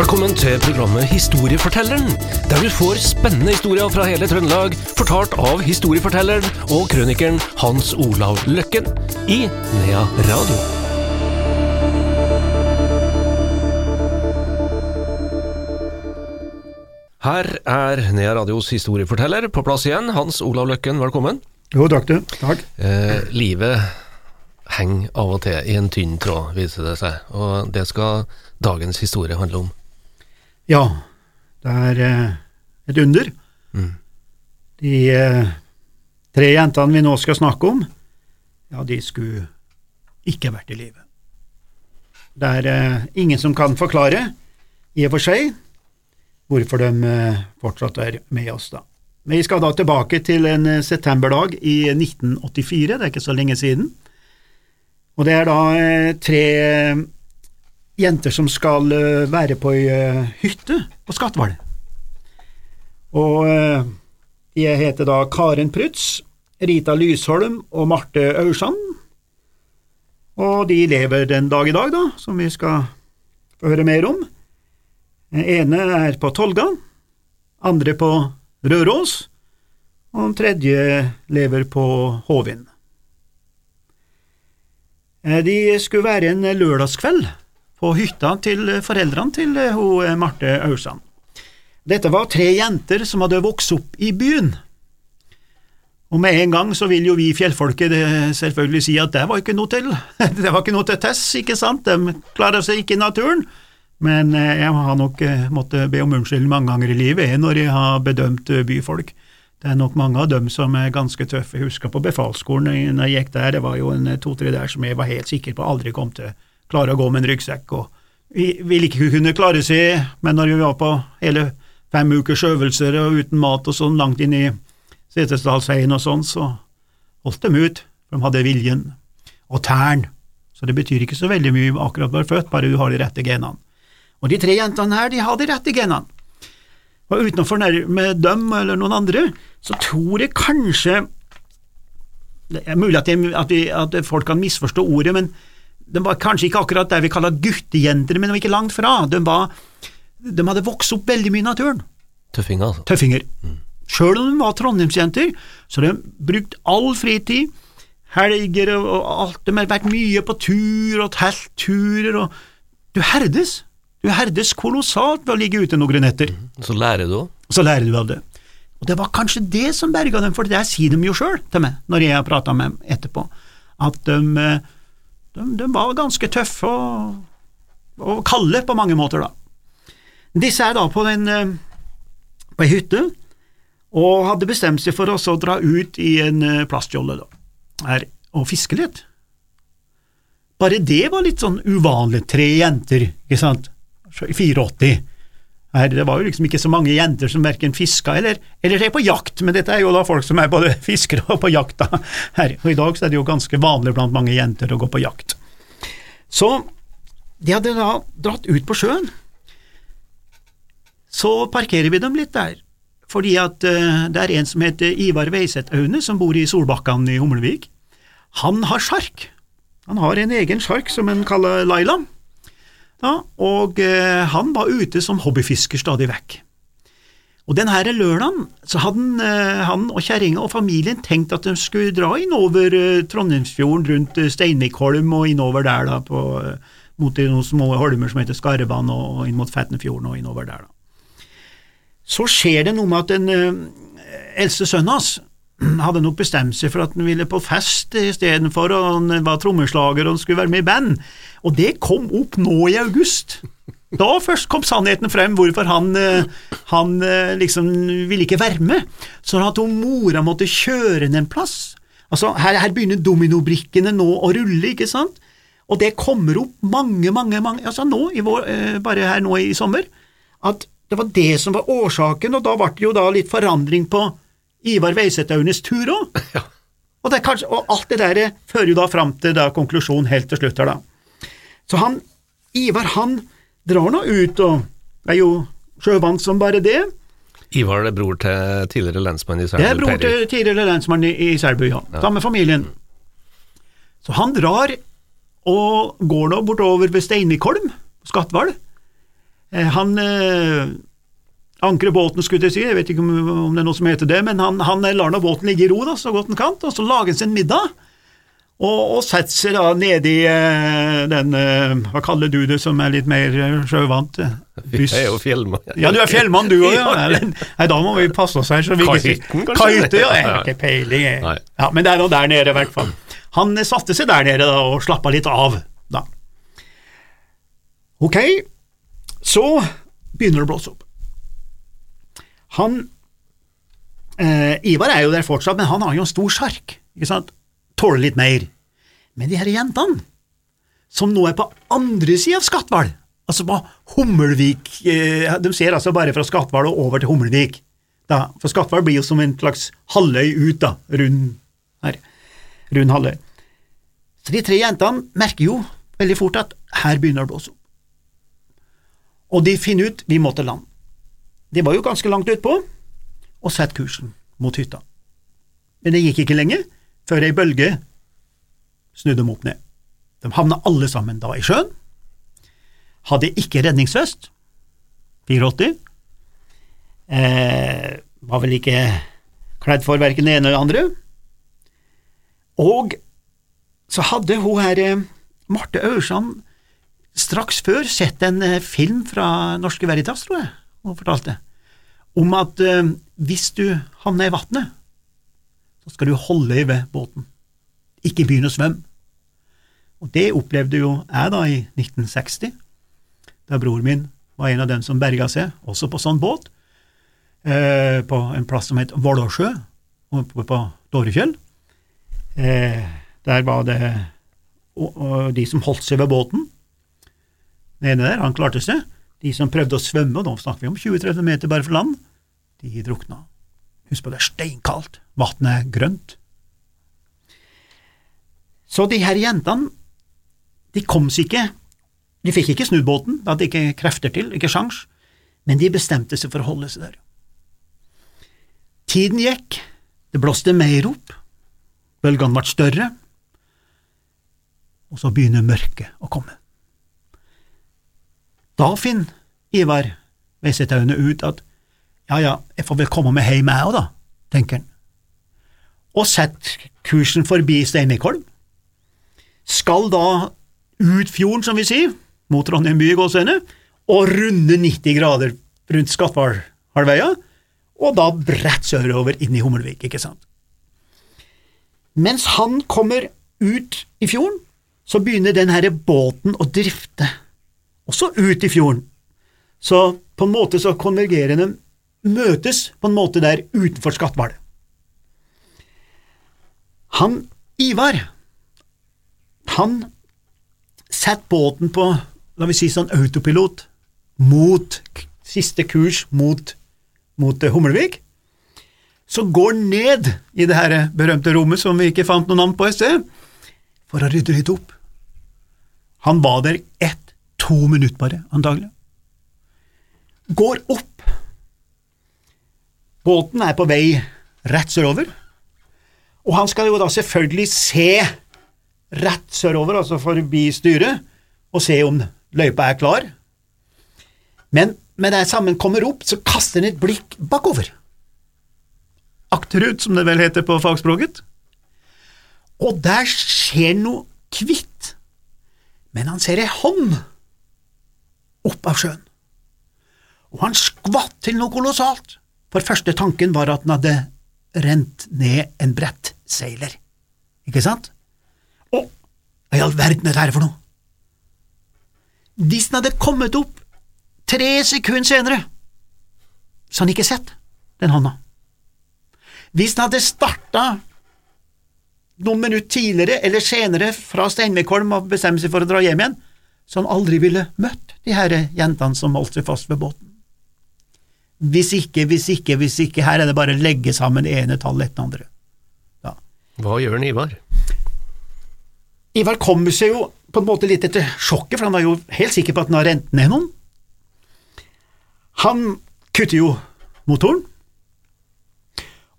Velkommen til programmet Historiefortelleren, der du får spennende historier fra hele Trøndelag, fortalt av historiefortelleren og krønikeren Hans Olav Løkken i Nea Radio. Her er Nea Radios historieforteller på plass igjen. Hans Olav Løkken, velkommen. Jo, takk du. Takk. Eh, livet henger av og til i en tynn tråd, viser det seg, og det skal dagens historie handle om. Ja, det er eh, et under. Mm. De eh, tre jentene vi nå skal snakke om, ja, de skulle ikke vært i live. Det er eh, ingen som kan forklare, i og for seg, hvorfor de fortsatt er med oss, da. Men vi skal da tilbake til en septemberdag i 1984, det er ikke så lenge siden. Og det er da tre jenter som skal eh, være på ei eh, hytte på Skatval. Og eh, de heter da Karen Prutz, Rita Lysholm og Marte Aursand. Og de lever den dag i dag, da, som vi skal få høre mer om. Den ene er på Tolga, andre på Røros, og den tredje lever på Hovin. Eh, De skulle være en lørdagskveld på hytta til foreldrene til eh, hun eh, Marte Aursand. Dette var tre jenter som hadde vokst opp i byen. Og med en gang så vil jo vi fjellfolket eh, selvfølgelig si at det var ikke noe til, det var ikke noe til tess, ikke sant, de klarer seg ikke i naturen. Men eh, jeg har nok eh, måttet be om unnskyld mange ganger i livet når jeg har bedømt eh, byfolk. Det er nok mange av dem som er ganske tøffe. Jeg husker på befalsskolen eh, når jeg gikk der, det var jo en to-tre der som jeg var helt sikker på aldri kom til klare å gå med en ryggsekk, og vi ville ikke kunne klare seg, men når vi var på hele fem ukers øvelser og uten mat og sånn langt inn i Setesdalsheien og sånn, så holdt dem ut, for de hadde viljen. Og tærn, så det betyr ikke så veldig mye akkurat å være født, bare du har de rette genene. Og de tre jentene her, de har de rette genene. Og uten å fornærme dem eller noen andre, så tror jeg kanskje Det er mulig at, jeg, at, vi, at folk kan misforstå ordet, men de var kanskje ikke akkurat der vi kaller guttejenter, men de var ikke langt fra. De, var, de hadde vokst opp veldig mye i naturen. Tøffinger, altså. Tøffinger. Sjøl om de var trondheimsjenter, så har de brukt all fritid, helger og, og alt, de har vært mye på tur og teltturer, og du herdes. Du herdes kolossalt ved å ligge ute noen netter. Så lærer du òg. Så lærer du av det. Og det var kanskje det som berga dem, for det sier de jo sjøl til meg, når jeg har prata med dem etterpå, at de, eh, de, de var ganske tøffe og, og kalde på mange måter, da. Disse er da på en, eh, på ei hytte, og hadde bestemt seg for å dra ut i en eh, plastjolle her, og fiske litt. Bare det var litt sånn uvanlig, tre jenter, ikke sant, i 84. Her, det var jo liksom ikke så mange jenter som verken fiska eller, eller er på jakt, men dette er jo da folk som er både fiskere og på jakt. da. Her, og I dag så er det jo ganske vanlig blant mange jenter å gå på jakt. Så de hadde da dratt ut på sjøen. Så parkerer vi dem litt der, fordi at uh, det er en som heter Ivar Veiseth Aune, som bor i Solbakkan i Humlevik. Han har sjark. Han har en egen sjark som han kaller Laila. Ja, og eh, han var ute som hobbyfisker stadig vekk. Og den her lørdagen så hadde han, eh, han og kjerringa og familien tenkt at de skulle dra innover eh, Trondheimsfjorden, rundt eh, Steinvikholm og innover der, da, på, eh, mot noen små holmer som heter Skarvan, og, og inn mot Fetnefjorden og innover der. da. Så skjer det noe med at den eh, eldste sønnen hans hadde nok bestemt seg for at han ville på fest istedenfor, og han var trommeslager og han skulle være med i band. Og det kom opp nå i august. Da først kom sannheten frem hvorfor han, eh, han eh, liksom ville ikke være med. Sånn at hun mora måtte kjøre ham en plass. Altså, her, her begynner dominobrikkene nå å rulle, ikke sant? Og det kommer opp mange, mange, mange altså nå, vår, eh, bare her nå i sommer, at det var det som var årsaken, og da ble det jo da litt forandring på Ivar Veisethaunes tur òg. Ja. Og, det kanskje- og alt det der fører jo da fram til da konklusjonen helt til slutt her, da. Så han, Ivar, han drar nå ut og er jo sjøvant som bare det. Ivar er bror til tidligere lensmann i Det er bror til tidligere lensmann i, i Selbu, ja. Samme med familien. Så han drar og går nå bortover ved Steinvikholm, Skatval. Eh, Han ankrer båten, skulle jeg si, jeg vet ikke om, det er noe som heter det, men han, han lar nå båten ligge i ro da, så godt han kan, og så lager han sin middag, og, og setter seg da nede i eh, den, eh, hva kaller du det som er litt mer eh, sjøvant? eh, Jeg er jo fjellmann. Ja, du er fjellmann du òg, ja. Nei, da må vi passe oss her. Så vi ikke kanskje? Ja. Jeg har ikke peiling, jeg. Ja, men det er noe der nede, i hvert fall. Han satte seg der nede da, og slappa litt av, da. Ok, så begynner det å blåse opp. Han eh, Ivar er jo der fortsatt, men han har jo en stor sjark? Tåler litt mer. Men de her jentene, som nå er på andre sida av Skatval, altså på Hummelvik eh, De ser altså bare fra Skatval og over til Hummelvik. Da, for Skatval blir jo som en slags halvøy ut, da, rund her. Rund halvøy. Så de tre jentene merker jo veldig fort at her begynner det å blåse opp. Og de finner ut vi må til land. De var jo ganske langt utpå, og satte kursen mot hytta. Men det gikk ikke lenge før ei bølge snudde dem opp ned. De havna alle sammen da i sjøen, hadde ikke redningsvest, 84, eh, var vel ikke kledd for verken det ene eller det andre, og så hadde hun her eh, Marte Aursand straks før sett en eh, film fra Norske Veritas, tror jeg, hun fortalte, om at eh, hvis du havner i vannet, så skal du holde i ved båten, ikke begynne å svømme. Og det opplevde jo jeg da i 1960, da broren min var en av dem som berga seg, også på sånn båt, eh, på en plass som het Vålåsjø, oppe på Dovrefjell. Eh, der var det og, og de som holdt seg ved båten. Den ene der, han klarte seg. De som prøvde å svømme, og nå snakker vi om 20-30 meter bare fra land, de drukna. Husk på det er steinkaldt, vannet er grønt. Så de her jentene, de kom seg ikke, de fikk ikke snudd båten, de hadde ikke krefter til, ikke sjans, men de bestemte seg for å holde seg der. Tiden gikk, det blåste mer opp, bølgene ble større, og så begynner mørket å komme. Da finner Ivar Veisetaune ut at ja, ja, jeg får vel komme meg hjem jeg òg, da, tenker han, og setter kursen forbi Steinvikholm, skal da ut fjorden, som vi sier, mot Trondheim by i gåsehudene, og runde 90 grader rundt Skatvalhalvøya, og da bredt sørover inn i Hummelvik, ikke sant. Mens han kommer ut i fjorden, så begynner den her båten å drifte, også ut i fjorden. Så på en måte så konvergerende møtes på en måte der utenfor Skatval. Han Ivar, han satte båten på, la vi si sånn autopilot, mot siste kurs mot, mot Humlevik. Hummelvik, så går han ned i det her berømte rommet som vi ikke fant noe navn på i sted, for å rydde litt opp. Han var der ett, to minutter bare, antagelig. Går opp. Båten er på vei rett sørover, og han skal jo da selvfølgelig se rett sørover, altså forbi styret, og se om løypa er klar. Men med det sammen kommer opp, så kaster han et blikk bakover. Akterut, som det vel heter på fagspråket. Og der skjer noe kvitt, men han ser ei hånd opp av sjøen. Og han skvatt til noe kolossalt, for første tanken var at han hadde rent ned en brettseiler, ikke sant? Å, hva i all verden er dette for noe? Hvis den hadde kommet opp tre sekunder senere, så han ikke sett den hånda. Hvis den hadde starta noen minutter tidligere eller senere fra Steinvikholm og bestemt seg for å dra hjem igjen, han aldri ville møtt de her jentene som holdt seg fast ved båten. Hvis ikke, hvis ikke, hvis ikke, her er det bare å legge sammen det ene tallet etter det andre. Ja. Hva gjør den Ivar? Ivar kommer seg jo på en måte litt etter sjokket, for han var jo helt sikker på at han har rent ned noen. Han kutter jo motoren,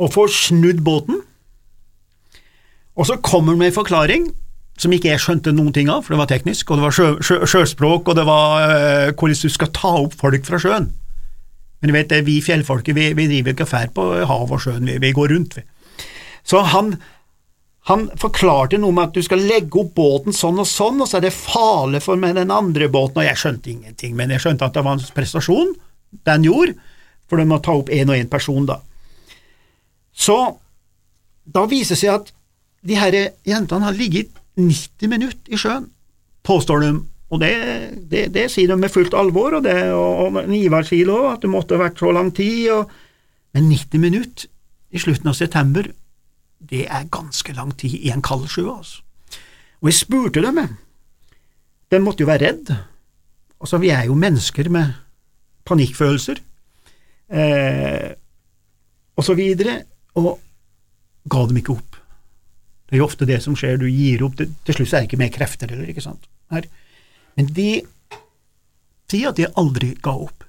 og får snudd båten, og så kommer han med en forklaring som ikke jeg skjønte noen ting av, for det var teknisk, og det var sjø, sjø, sjøspråk, og det var øh, hvordan du skal ta opp folk fra sjøen. Men du vet, vi fjellfolket, vi, vi driver ikke ferd på hav og sjøen, vi, vi går rundt, vi. Så han, han forklarte noe med at du skal legge opp båten sånn og sånn, og så er det farlig for med den andre båten, og jeg skjønte ingenting, men jeg skjønte at det var en prestasjon den gjorde, for den må ta opp én og én person, da. Så da viser det seg at de her jentene har ligget 90 minutter i sjøen, påstår de. Og det, det, det sier de med fullt alvor, og, det, og, og Ivar sier òg at det måtte ha vært så lang tid. Og, men 90 minutter i slutten av september, det er ganske lang tid i en kald sjø, altså. Og jeg spurte dem, de måtte jo være redd. Altså, vi er jo mennesker med panikkfølelser, eh, og så videre, og ga dem ikke opp. Det er jo ofte det som skjer, du gir opp, til slutt er det ikke mer krefter heller, ikke sant. Her. Men de sier at de aldri ga opp.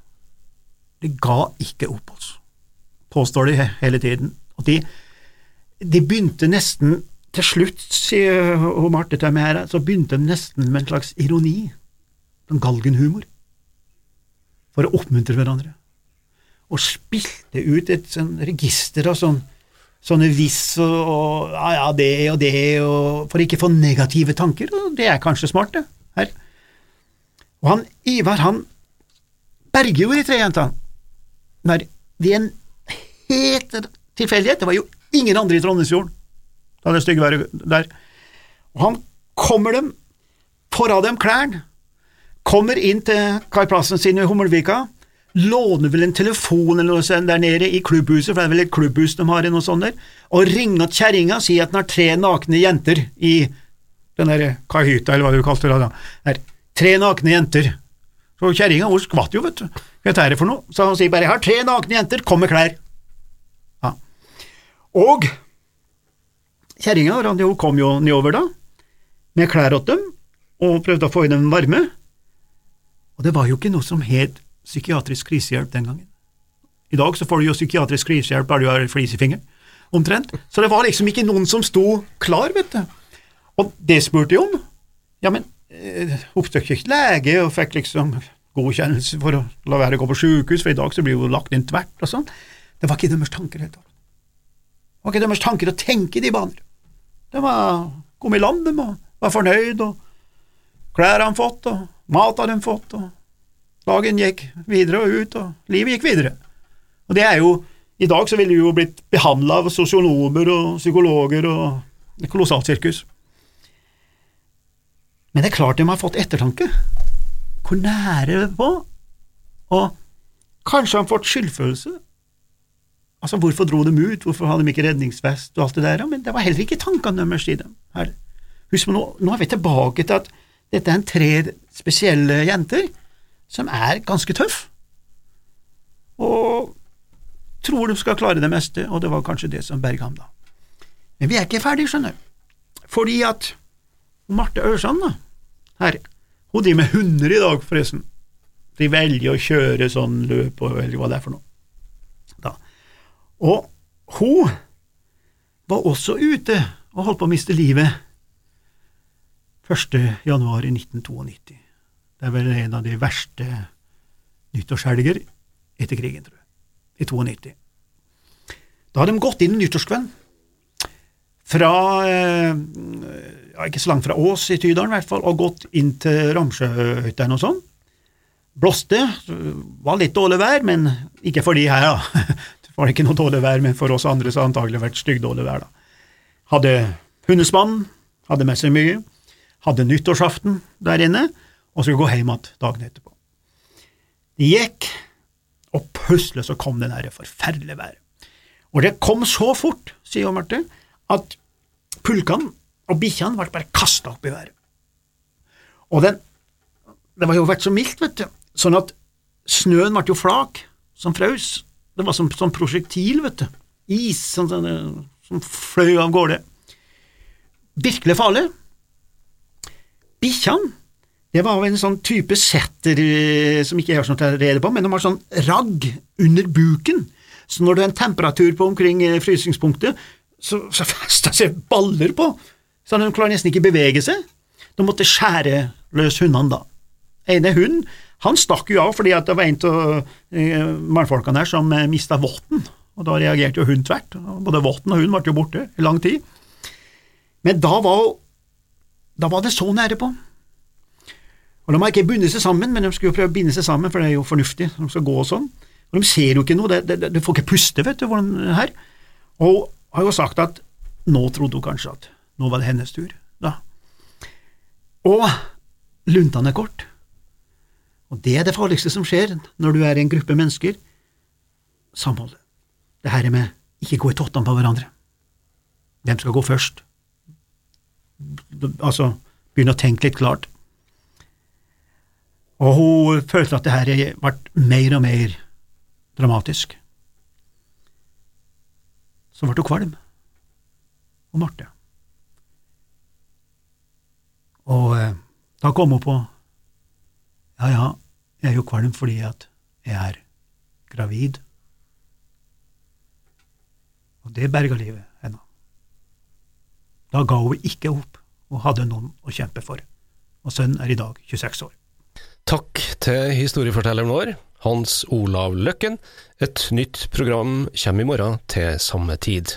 De ga ikke opp, altså. Påstår de hele tiden. Og de, de begynte nesten til slutt, sier hun Marte til meg her, så begynte de nesten med en slags ironi, en galgenhumor, for å oppmuntre hverandre, og spilte ut et sånn register av sånn sånne hvis og, og ja, det og det, og for ikke å få negative tanker, og det er kanskje smart, det, her. Og han Ivar, han berger jo de tre jentene, når ved en helt tilfeldighet, det var jo ingen andre i Trondheimsfjorden da det stygge været der, og han kommer dem, får av dem klærne, kommer inn til kaiplassen sin i Hummelvika, låner vel en telefon eller noe sånt der nede i klubbhuset, for det er vel et klubbhus de har i noe sånt der, og ringer til kjerringa og sier at den har tre nakne jenter i den der kahyta, eller hva du kalte det da, der, tre nakne jenter. Så kjerringa skvatt jo, vet du, hva er det for noe, så han sier bare jeg har tre nakne jenter, kom med klær. Ja. Og kjerringa kom jo nedover da, med klær åt dem, og prøvde å få i dem varme, og det var jo ikke noe som het psykiatrisk krisehjelp den gangen. I dag så får du jo psykiatrisk krisehjelp bare du har flis i fingeren, omtrent. Så det var liksom ikke noen som sto klar, vet du. Og det spurte jeg om. Ja, men eh, oppsøkte ikke lege og fikk liksom godkjennelse for å la være å gå på sykehus, for i dag så blir jo lagt inn tvert og sånn. Det var ikke deres tanker helt. Det var ikke deres tanker å tenke i de baner. Det var kommet i land, de, var fornøyd, og klær han fått, og mat hadde de fått, og Dagen gikk videre og ut, og livet gikk videre. Og det er jo, I dag så ville vi jo blitt behandla av sosionomer og psykologer og et kolossalt sirkus. Men det er klart de har fått ettertanke. Hvor nære på? Og kanskje har de fått skyldfølelse. Altså, hvorfor dro de ut, hvorfor hadde de ikke redningsvest og alt det der, men det var heller ikke tankene deres i dem. Her. Husk, nå, nå er vi tilbake til at dette er en tre spesielle jenter som er ganske tøff, og tror de skal klare det meste, og det var kanskje det som berga ham, da. Men vi er ikke ferdige, skjønner du, fordi at Marte Ørsand, da, her, hun driver med hunder i dag, forresten. De velger å kjøre sånn løp og velger hva det er for noe. Da. Og hun var også ute og holdt på å miste livet 1. januar i 1992. Det er vel en av de verste nyttårshelger etter krigen, tror jeg, i 92. Da hadde de gått inn nyttårskvelden fra eh, ja, ikke så langt fra Ås i Tydalen, i hvert fall, og gått inn til Ramsjøhytta og sånn. Blåste, var litt dårlig vær, men ikke for de her, da. Det var ikke noe dårlig vær, men for oss andre så har det antagelig vært styggdårlig vær, da. Hadde hundespann, hadde med seg mye, hadde nyttårsaften der inne, og skulle gå hjem igjen dagen etterpå. Det gikk, og plutselig så kom det forferdelige været. Og det kom så fort, sier Marte, at pulkene og bikkjene ble bare kasta opp i været. Og den, det var jo vært så mildt, vet du, sånn at snøen ble jo flak, som frøs. Det var som, som prosjektil, vet du. Is som, som fløy av gårde. Virkelig farlig. Bikkjene det var en sånn type setter eh, som ikke jeg har sånn rede på, men de har sånn ragg under buken, så når det er en temperatur på omkring eh, frysingspunktet, så, så fester seg baller på så de klarer nesten ikke bevege seg. De måtte skjære løs hundene da. ene hunden han stakk jo av fordi det var en av eh, mannfolkene her som eh, mista votten, og da reagerte jo hun tvert. Både votten og hun ble jo borte i lang tid. Men da var, da var det så nære på. Og De har ikke bundet seg sammen, men de skulle jo prøve å binde seg sammen, for det er jo fornuftig. De skal gå og sånn. Og De ser jo ikke noe, det, du får ikke puste, vet du, hvordan her. Og har jo sagt at nå trodde hun kanskje at nå var det hennes tur. da. Og luntene er kort. Og det er det farligste som skjer når du er i en gruppe mennesker. Samholdet. Det her med ikke gå i tottene på hverandre. Hvem skal gå først? Altså, begynne å tenke litt klart. Og hun følte at det her ble mer og mer dramatisk. Så ble hun kvalm. Og Marte. Og eh, da kom hun på ja, ja, jeg er jo kvalm fordi at jeg er gravid. Og det berga livet hennes. Da ga hun ikke opp, og hadde noen å kjempe for. Og sønnen er i dag 26 år. Takk til historiefortelleren vår, Hans Olav Løkken. Et nytt program kommer i morgen til samme tid.